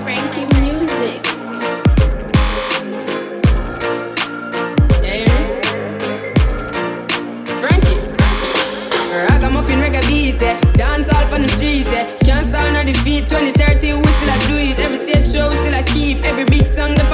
Frankie music. Beat, eh. dance all the street, eh. can't stand on the feet. 2030, we still a do it. Every stage show, we still a keep. Every big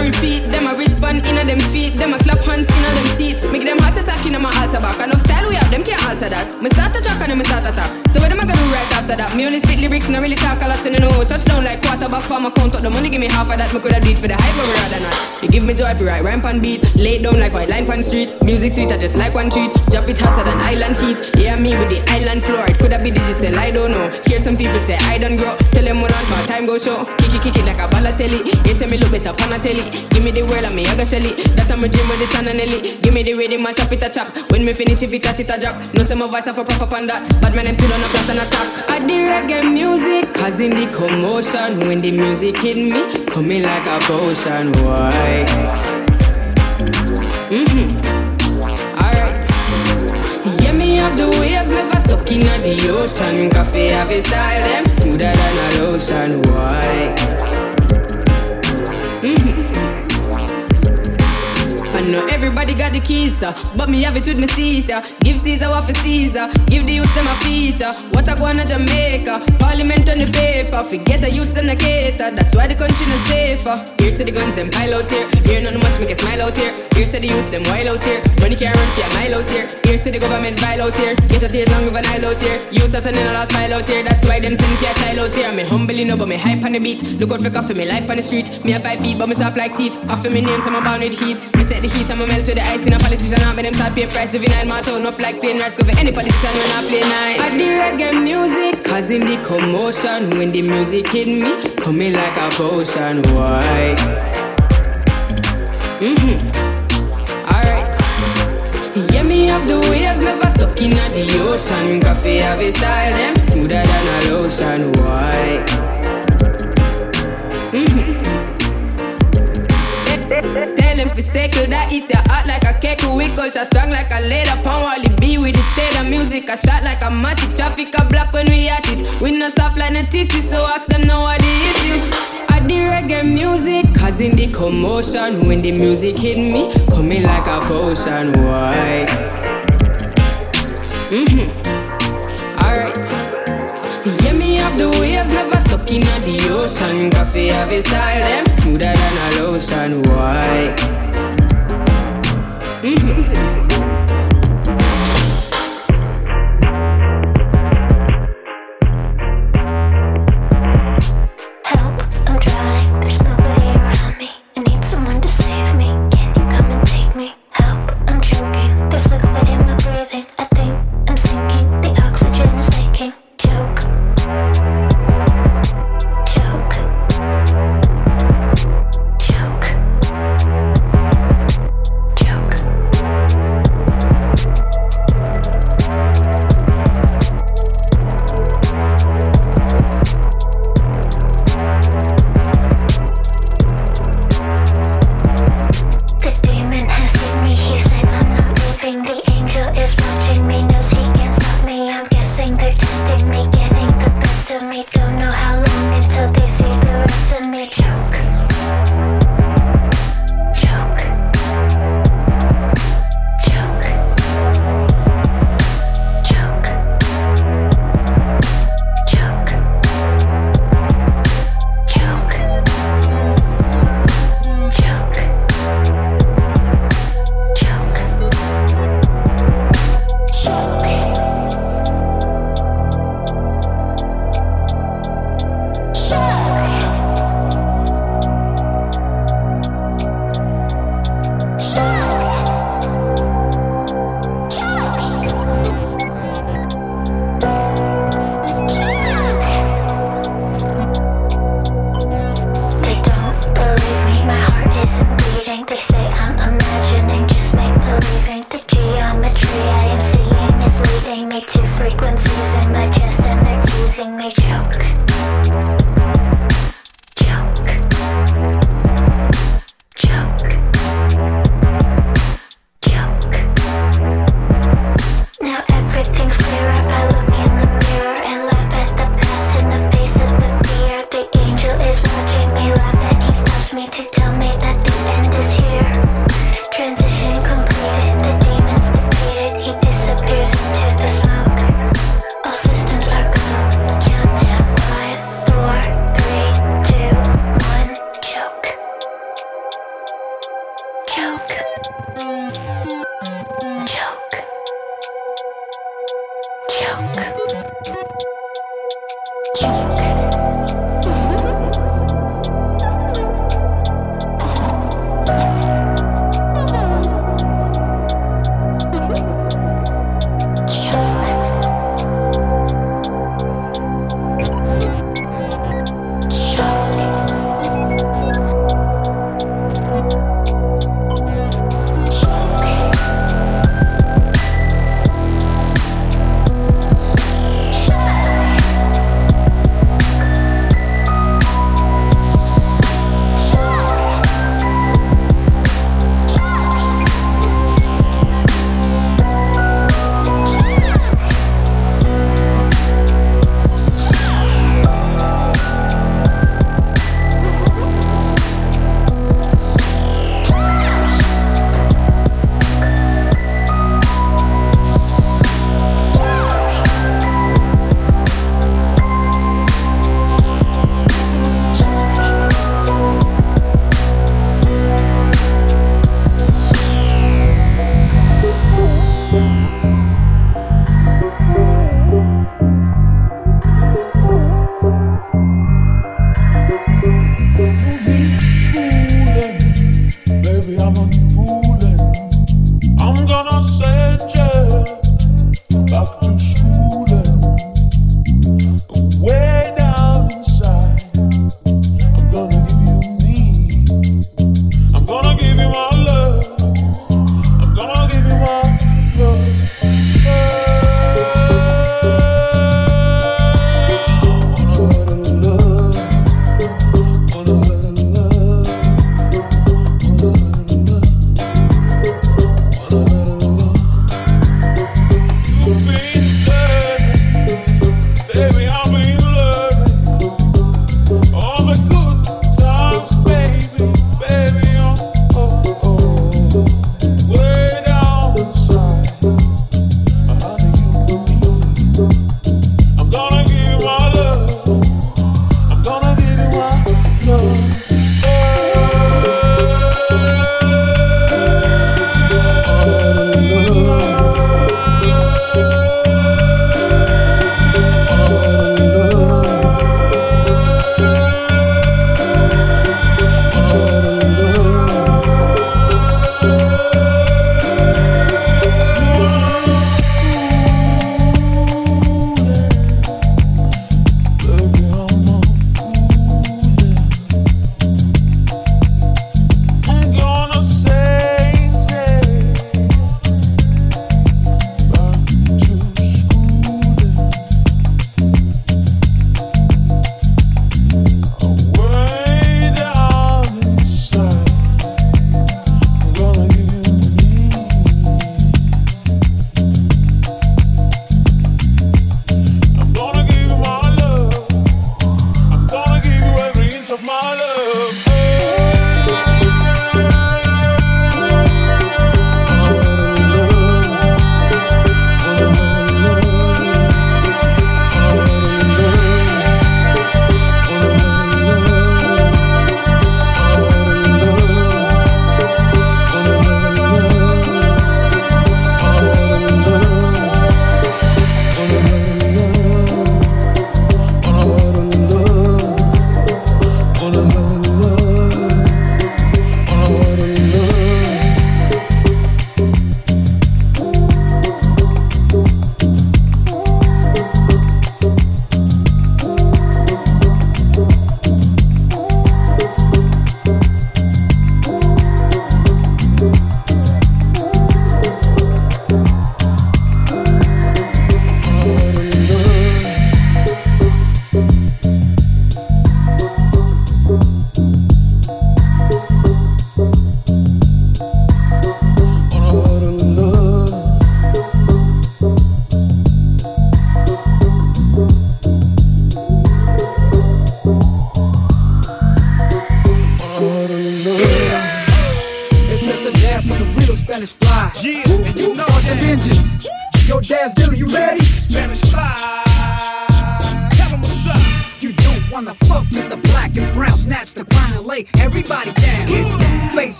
repeat. Them a respond in a them feet. Them a clap hands in a them teeth. Make them heart attack in a my altar back. Enough style we can't alter that. Me start a track and then me start attack. So what them a gonna do right after that? Me only spit lyrics, not really talk a lot, and you know. Touchdown like quarterback for my count up the money, give me half of that. Me coulda do it for the hype, but rather not. You give me joy for right rhyme pan beat. Lay down like white line pan street. Music sweet, I just like one treat. Drop it hotter than island heat. Yeah, me with the island floor. It coulda be digital, I don't know. Hear some people say I don't grow. Tell them what on my time go show. Kick it, kick it like a Balotelli. They say me look better pan a telly. Give me the world and me I go shelly. That I'm a dream with the sun and Nelly. Give me the rhythm and chop it a chop. When me finish if it a it a drop. No say my voice a for pop up on that. But man, I'm still on a flat and attack. I the reggae music, causing the commotion. When the music hit me, coming like a potion. Why? Mm-hmm. Alright. Yeah, me have the waves, never stuck in the ocean. Koffee have a style, them smoother than a lotion. Why? I know everybody got the keys, uh, but me have it with me seat. Uh. Give Caesar what for Caesar, give the youth them a feature. What I go on to Jamaica, Parliament on the paper. Forget the youth them the cater, that's why the country no safer. Here say the guns them pile out here, here not much make a smile out here. Here say the youths them wild out here, money can't run for a mile out here. Here say the government vile out here, get a tears long of an aisle out here. Youths are turning a lost file out here, that's why them send for a child out here. Me humble enough, but me hype on the beat. Look out for Koffee, me life on the street. Me have five feet, but me sharp like teeth. Koffee me name, so I'm bound with heat. Me take the heat, I'ma melt with the ice in a politician. I make them start pay price. Juvenile, my tone off like plain rice. Go for any politician when I play nice. I the reggae music, causing the commotion. When the music hit me, coming like a potion. Why? Mm-hmm. Alright. Yeah, me have the waves, never stuck in the ocean. Koffee have a style, them smoother than a lotion. Why? Tell them to circle that eat your heart like a cake. We culture strong like a leather pound. Wally B with the cheddar music. A shot like a matty traffic a block when we at it. We not soft like a tissy, so ask them know what the issue. I the reggae music, causing the commotion. When the music hit me, coming like a potion. Why? Mm-hmm. Alright. Yeah, me have the waves, never stuck in the ocean. Koffee have a style, them smoother than a lotion. Why? Help,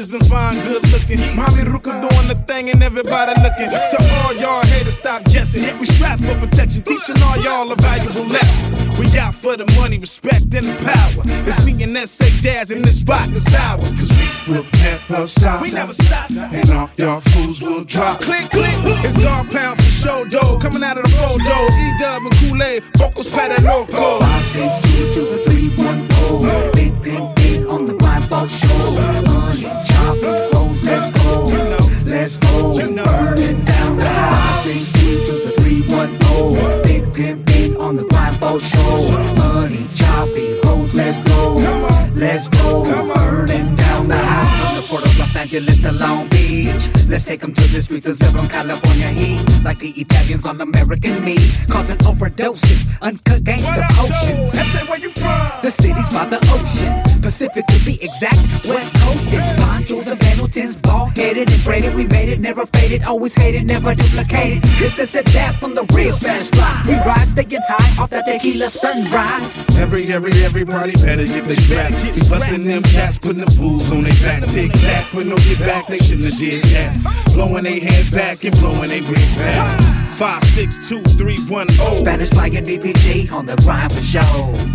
gushes and fine, good looking. Mommy Ruka doing the thing and everybody looking. To all y'all haters, stop guessing. We strapped for protection, teaching all y'all a valuable lesson. We out for the money, respect, and the power. It's me and say dads in this spot, it's ours. Cause we will never stop. We never stop. And all y'all fools will drop. Click, click. It's dog pound for show dough. Coming out of the photo. E dub and Kool Aid. Vocals pat and loco. 5, 6, 2 to the 3, 1, Let's go. Burning down the house. 5, 6, 2 to the 3, 1, 4. Big pimp, big on the for sure. Money, chopping, hoes, let's go. Let's go. Burning down the house. From the port of Los Angeles to Long Beach. Let's take them to the streets of Zebron, California heat. Like the Italians on American meat. Causing overdoses, uncut gangster potions. Say where you from? The city's by the ocean. Pacific to be exact. West coasted. Ponchos and Pendletons, ball headed and braided. We made it, never faded. Always hated, never duplicated. This is a death from the real Spanish fly. We ride, staying high off that tequila sunrise. Every, every, everybody better get their back. Be busting them cats, putting the fools on their back. Tic tac, put no get back, they shouldn't have did that. Blowing their head back and blowing their wig back. Five, six, two, three, one, oh. Spanish flying DPG on the grind for show.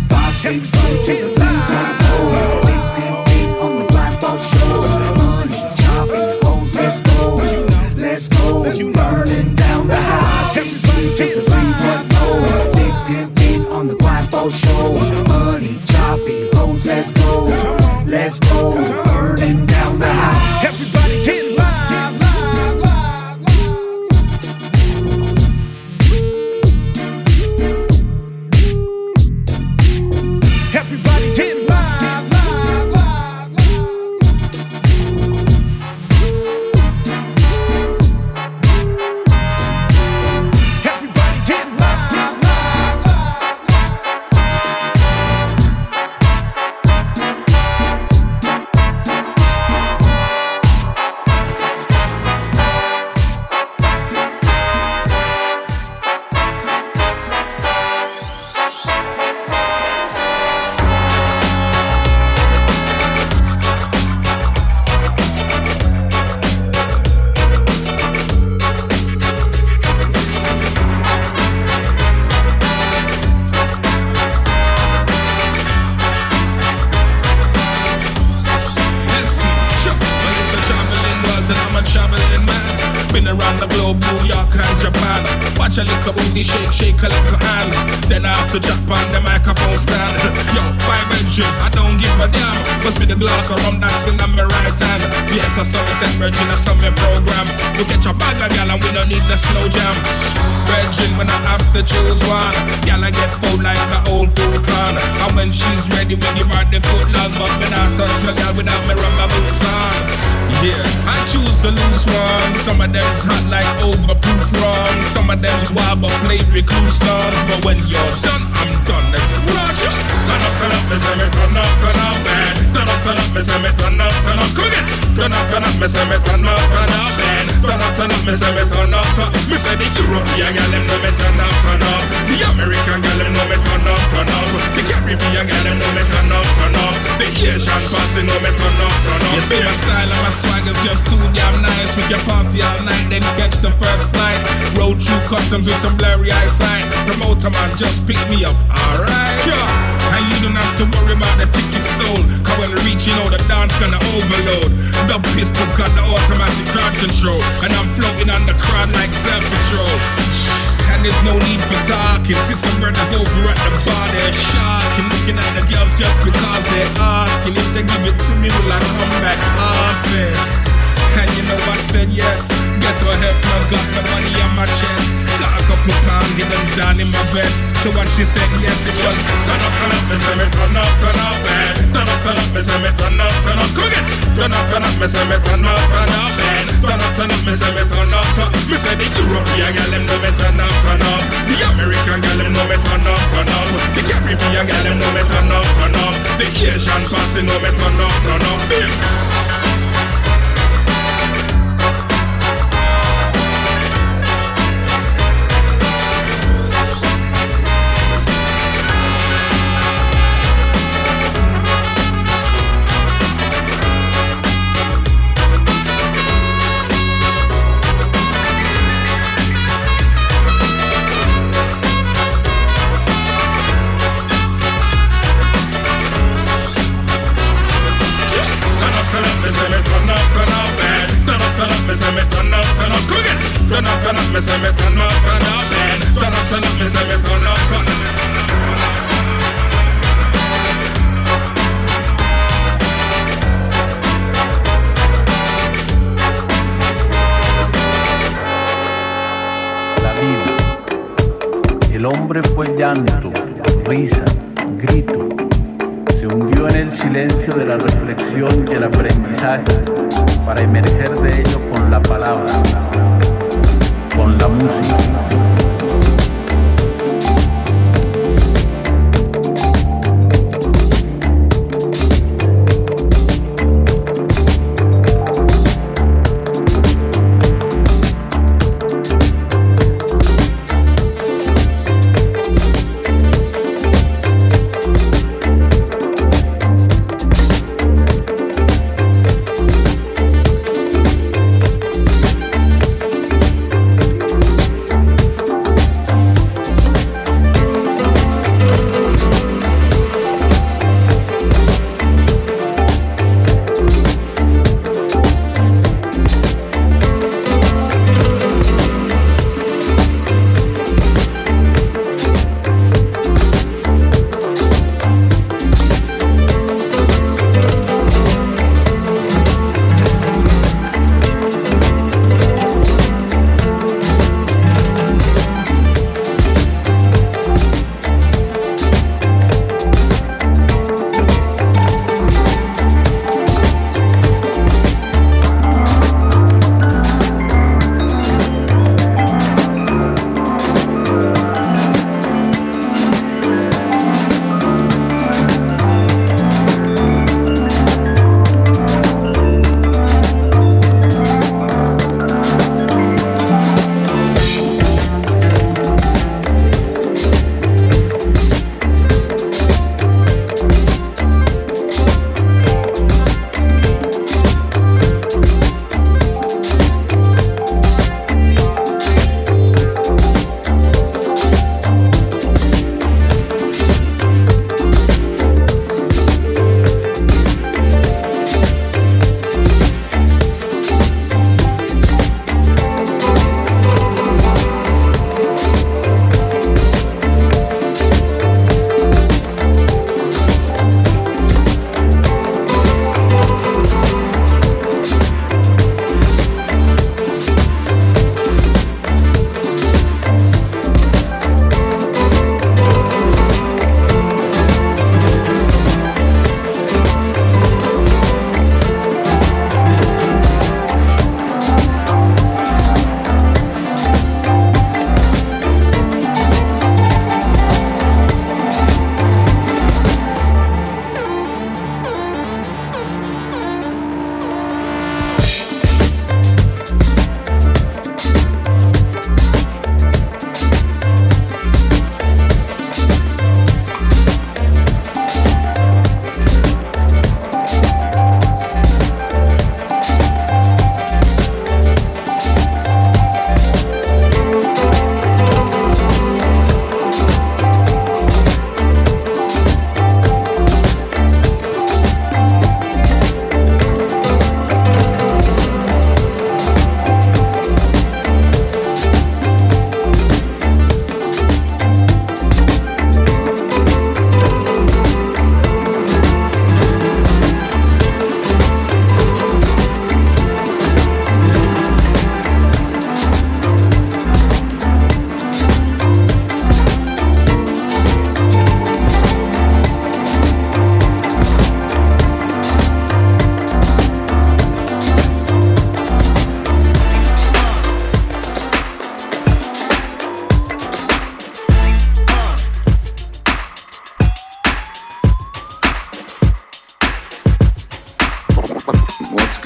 Five, six, two, to the three, one, oh. Six, a three, oh. Big pimp, big on the grind for show. Money, chopping, hoes, let's go. Let's go. Promoter on, just pick me up, alright. Yeah. And you don't have to worry about the ticket sold. Cause when we reach, you know the dance gonna overload. The pistols got the automatic crowd control. And I'm floating on the crowd like self patrol. And there's no need for talking. See some brothers over at the bar, they're shocking. Looking at the girls just because they're asking. If they give it to me, will I come back often? You know I said yes. Get to heaven, got the money on my chest. Got a couple pounds hidden down in my vest. So when she said yes, it was turn up, turn up, me say me turn up, turn up, man. Turn up, turn up, me say me turn up, turn up, come again. Turn up, turn up, me say me turn up, turn up, man. Turn up, turn up, me me turn up, turn up. Me say the European girl them know me turn up, turn up. The American girl them know me turn up, turn up. The Caribbean girl them know me turn up, turn up. The Asian passing know me turn up, turn up. Bim. me say El hombre fue llanto, risa, grito. Se hundió en el silencio de la reflexión y el aprendizaje para emerger de ello con la palabra.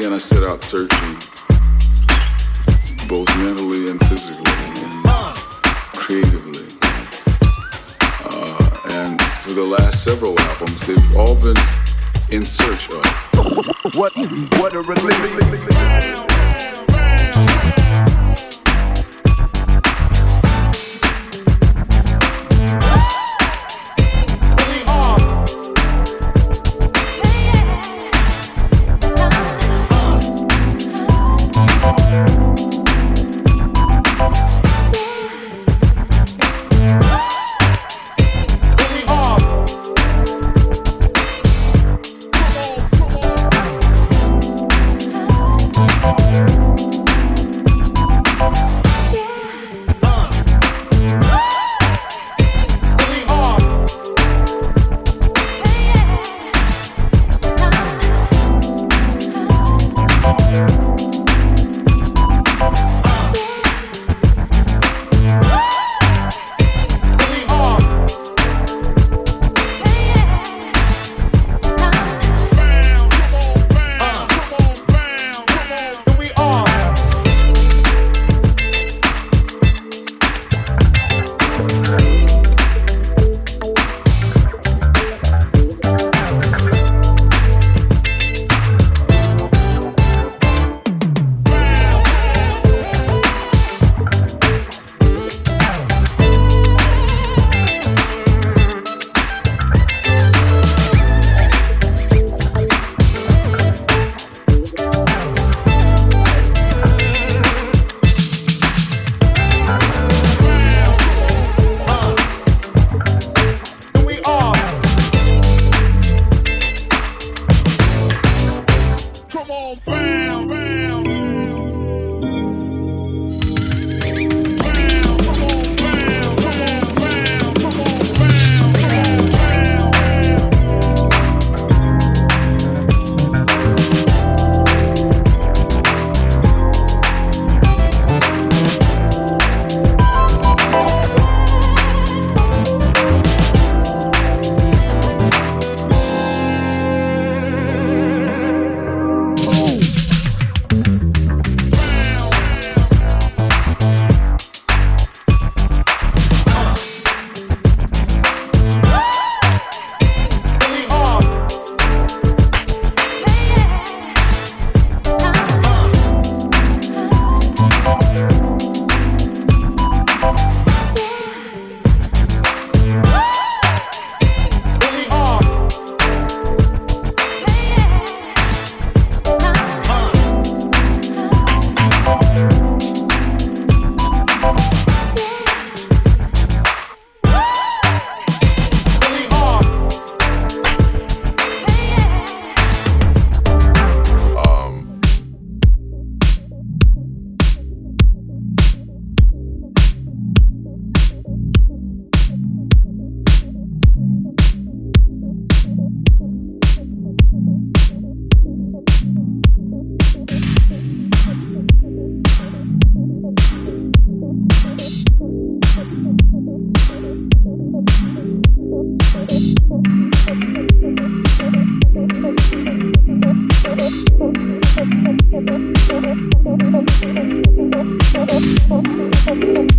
Again, I set out searching, both mentally and physically and creatively. Uh, and for the last several albums, they've all been in search of. What, what a relief. Thank you.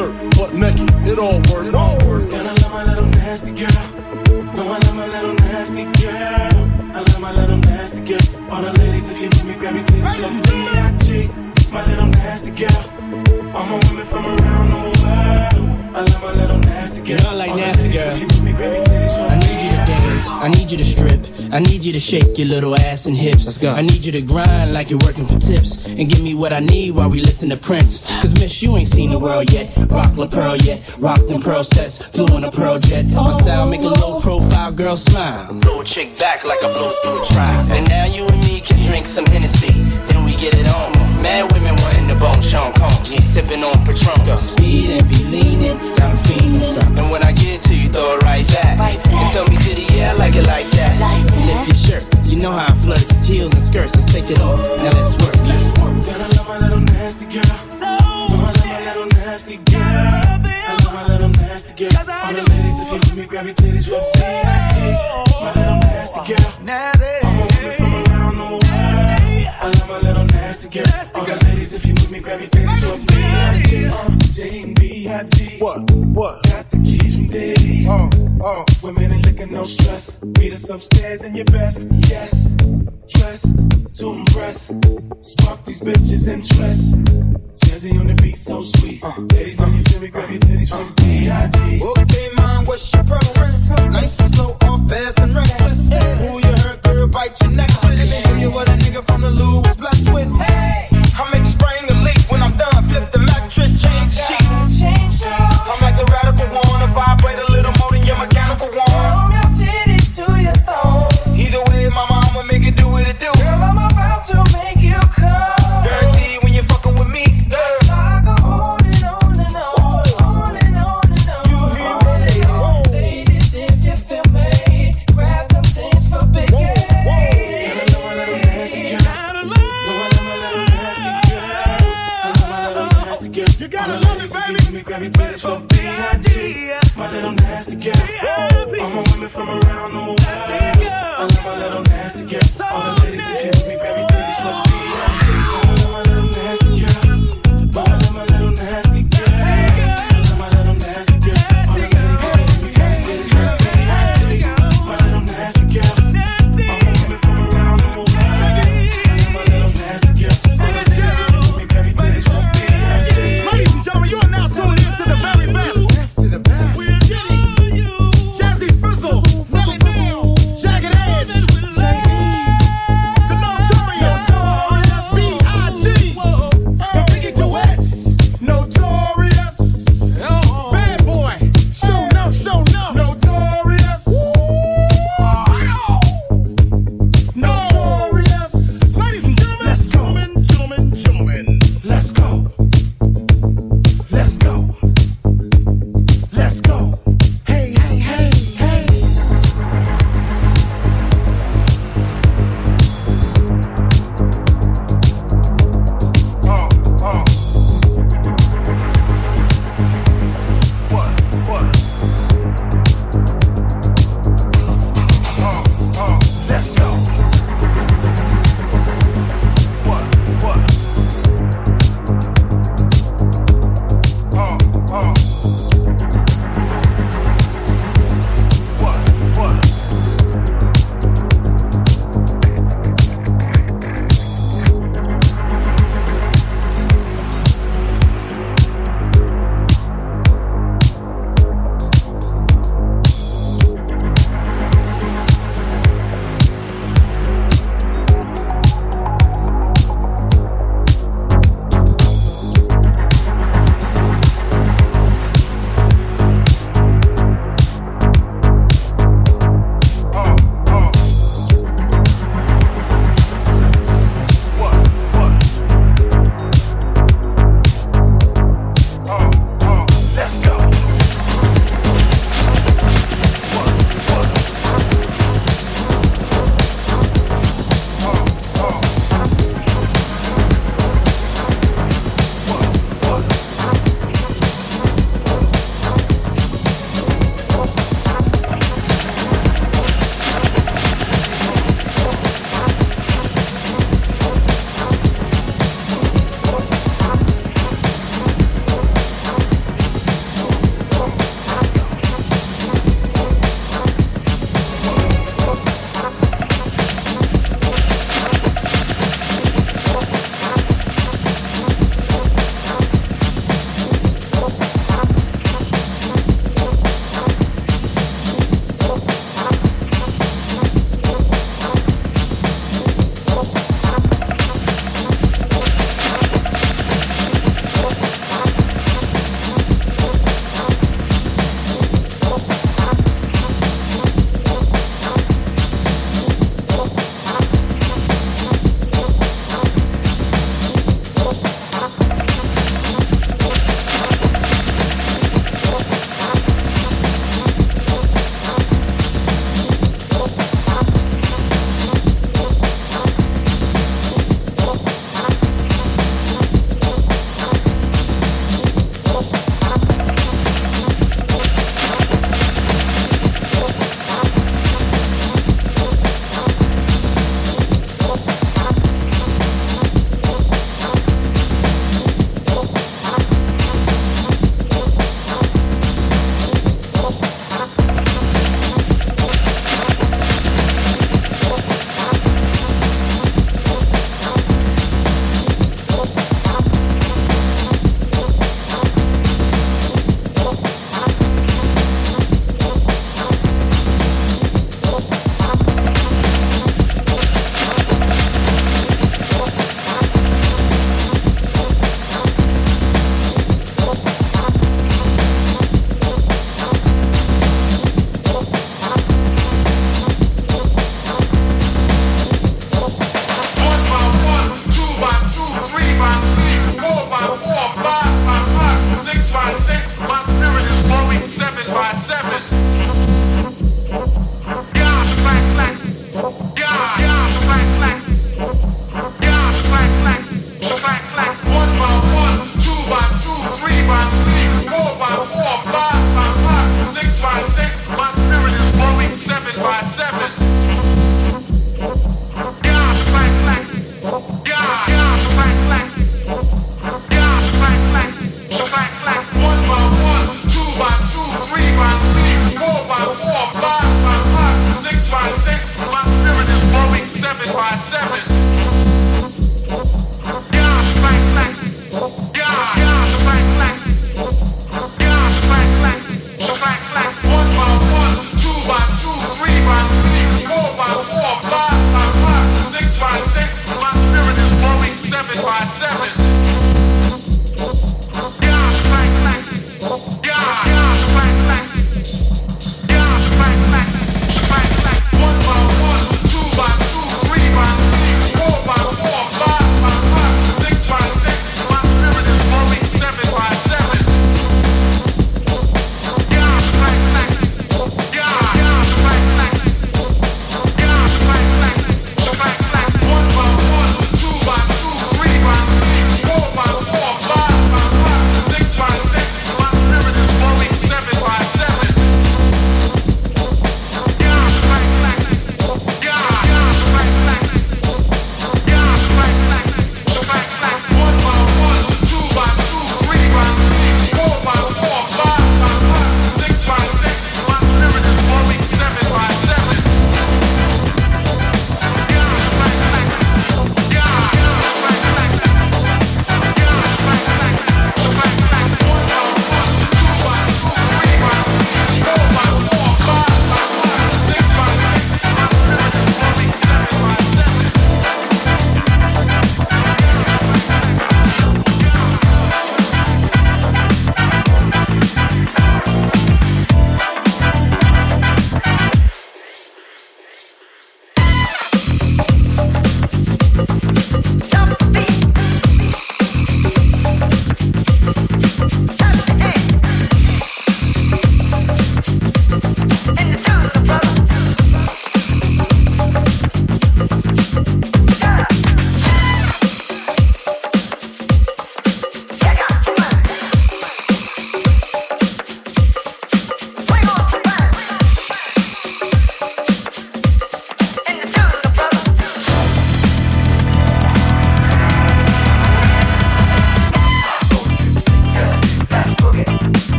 Jeans, skirt, butt naked. It all work. It all work. And I love my little nasty girl. No, I love my little nasty girl. I love my little nasty girl. All the ladies, if you with me, grab your titties from B.I.G. My little nasty girl. I'm a woman from around the world. I love my little nasty girl. You know I like All the nasty ladies, girl. if you with me, grab your titties I need you to dance. I need you to strip. I need you to shake your little ass and hips. Let's go. I need you to grind like you're working for tips. And give me what I need while we listen to Prince. Cause miss, you ain't seen the world yet. Rock La Pearl yet. Rock them pearl sets. Flew on a pearl jet. My style make a low profile girl smile. Throw a chick back like I blow through a trial. And now you and me can drink some Hennessy. Then we get it on. Mad women wanting the bone Sean Combs. Sipping on Patron. Speed and be leaning. Got a fiend stop. And when I get to you, throw it right back. And tell me did the yeah, I like it like that. And lift your shirt. You know how I flirt. Heels and skirts, let's take it off. Now let's work. Let's work. Gotta love my little nasty girl. Nasty girl. I love my little nasty girl. All the ladies, if you with me, grab your titties from B.I.G. My little nasty girl. I'm I love my little nasty girl. All the ladies, if you with me, grab your titties from B.I.G. Uh, J and B.I.G. What? What? Got the keys from Diddy. Uh, uh. Women ain't looking no stress. Meet us upstairs in your best. Yes. Dress to impress. Spark these bitches' interest. Jazzy on the beat, so sweet. Ladies, when you feel me, grab your titties from B.I.G. Okay, mom, what's your preference? Nice and slow, or fast and reckless. Pull your hair, girl, bite your necklace. You what a nigga from the Lou from around the world.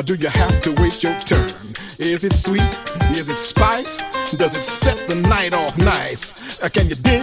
Or do you have to wait your turn? Is it sweet? Is it spice? Does it set the night off nice? Or can you dig?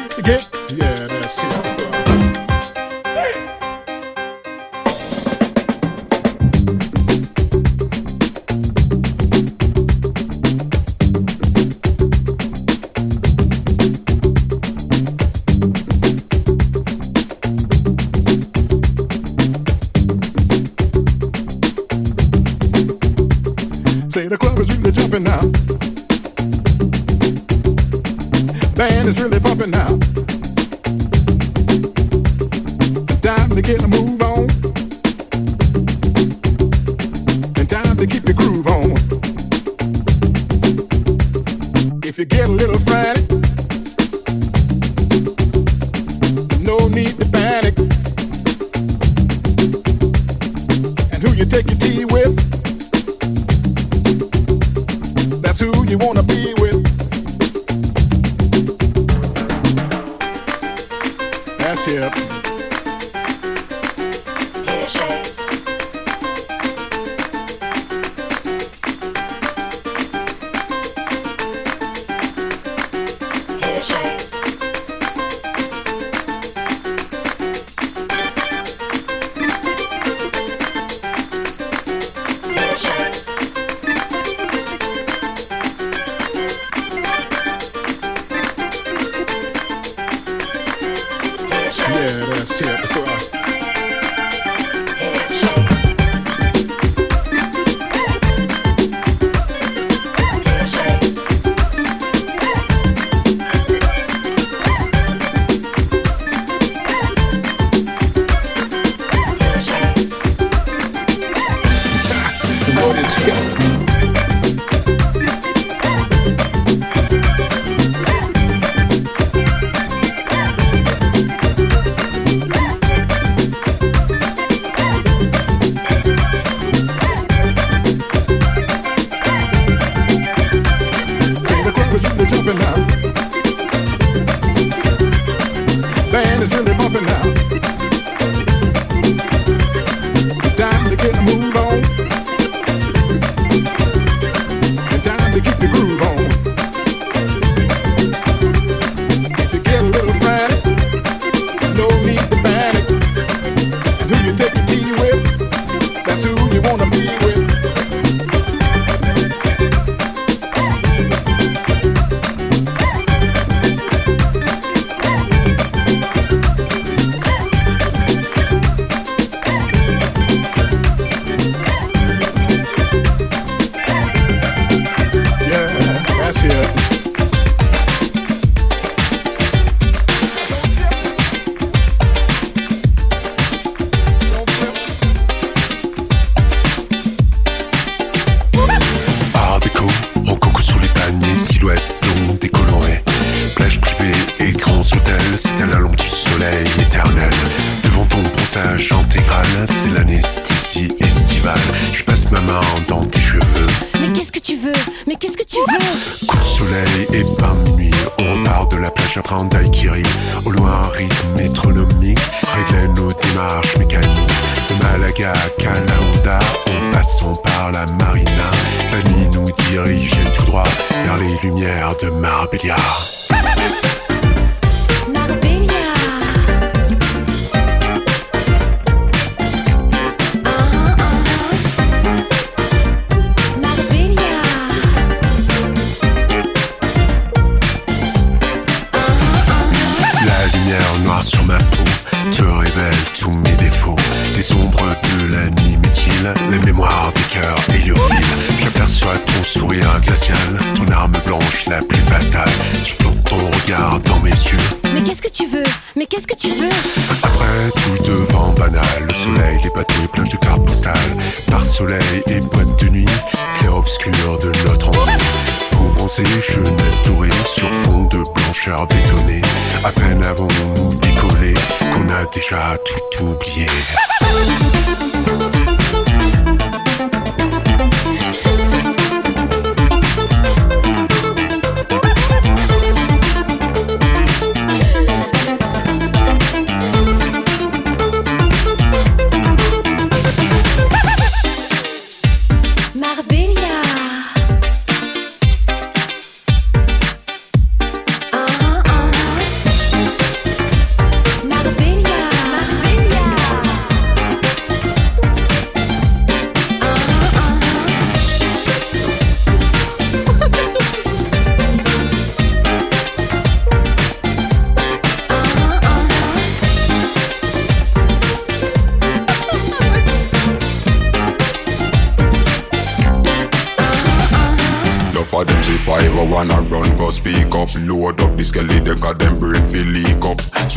À peine avons-nous décollé qu'on a déjà tout oublié.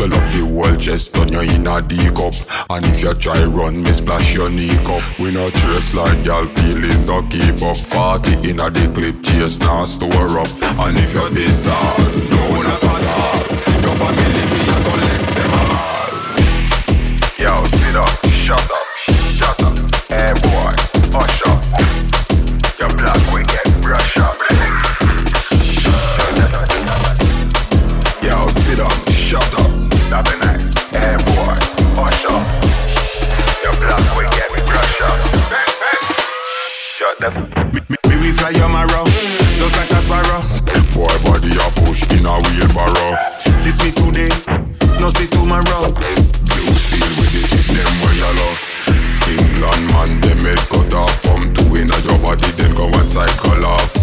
Swell up the world chest, turn you in a D cup. And if you try run, me splash your knee cup. We no trace like y'all feeling, don't keep up. 40 in a the clip, chase now store up. And if you're this outside call off.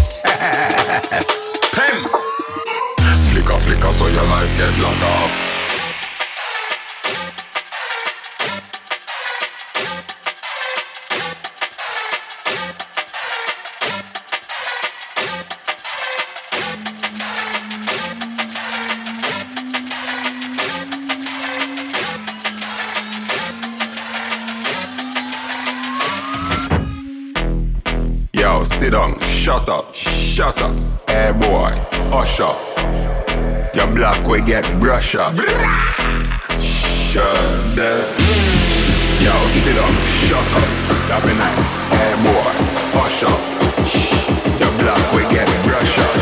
Pim! Flicker, flicker, so your life get locked off. we get brush up. Shut up, Yo, sit up, shut up, that be nice. Hey boy, hush up. The block we get brush up.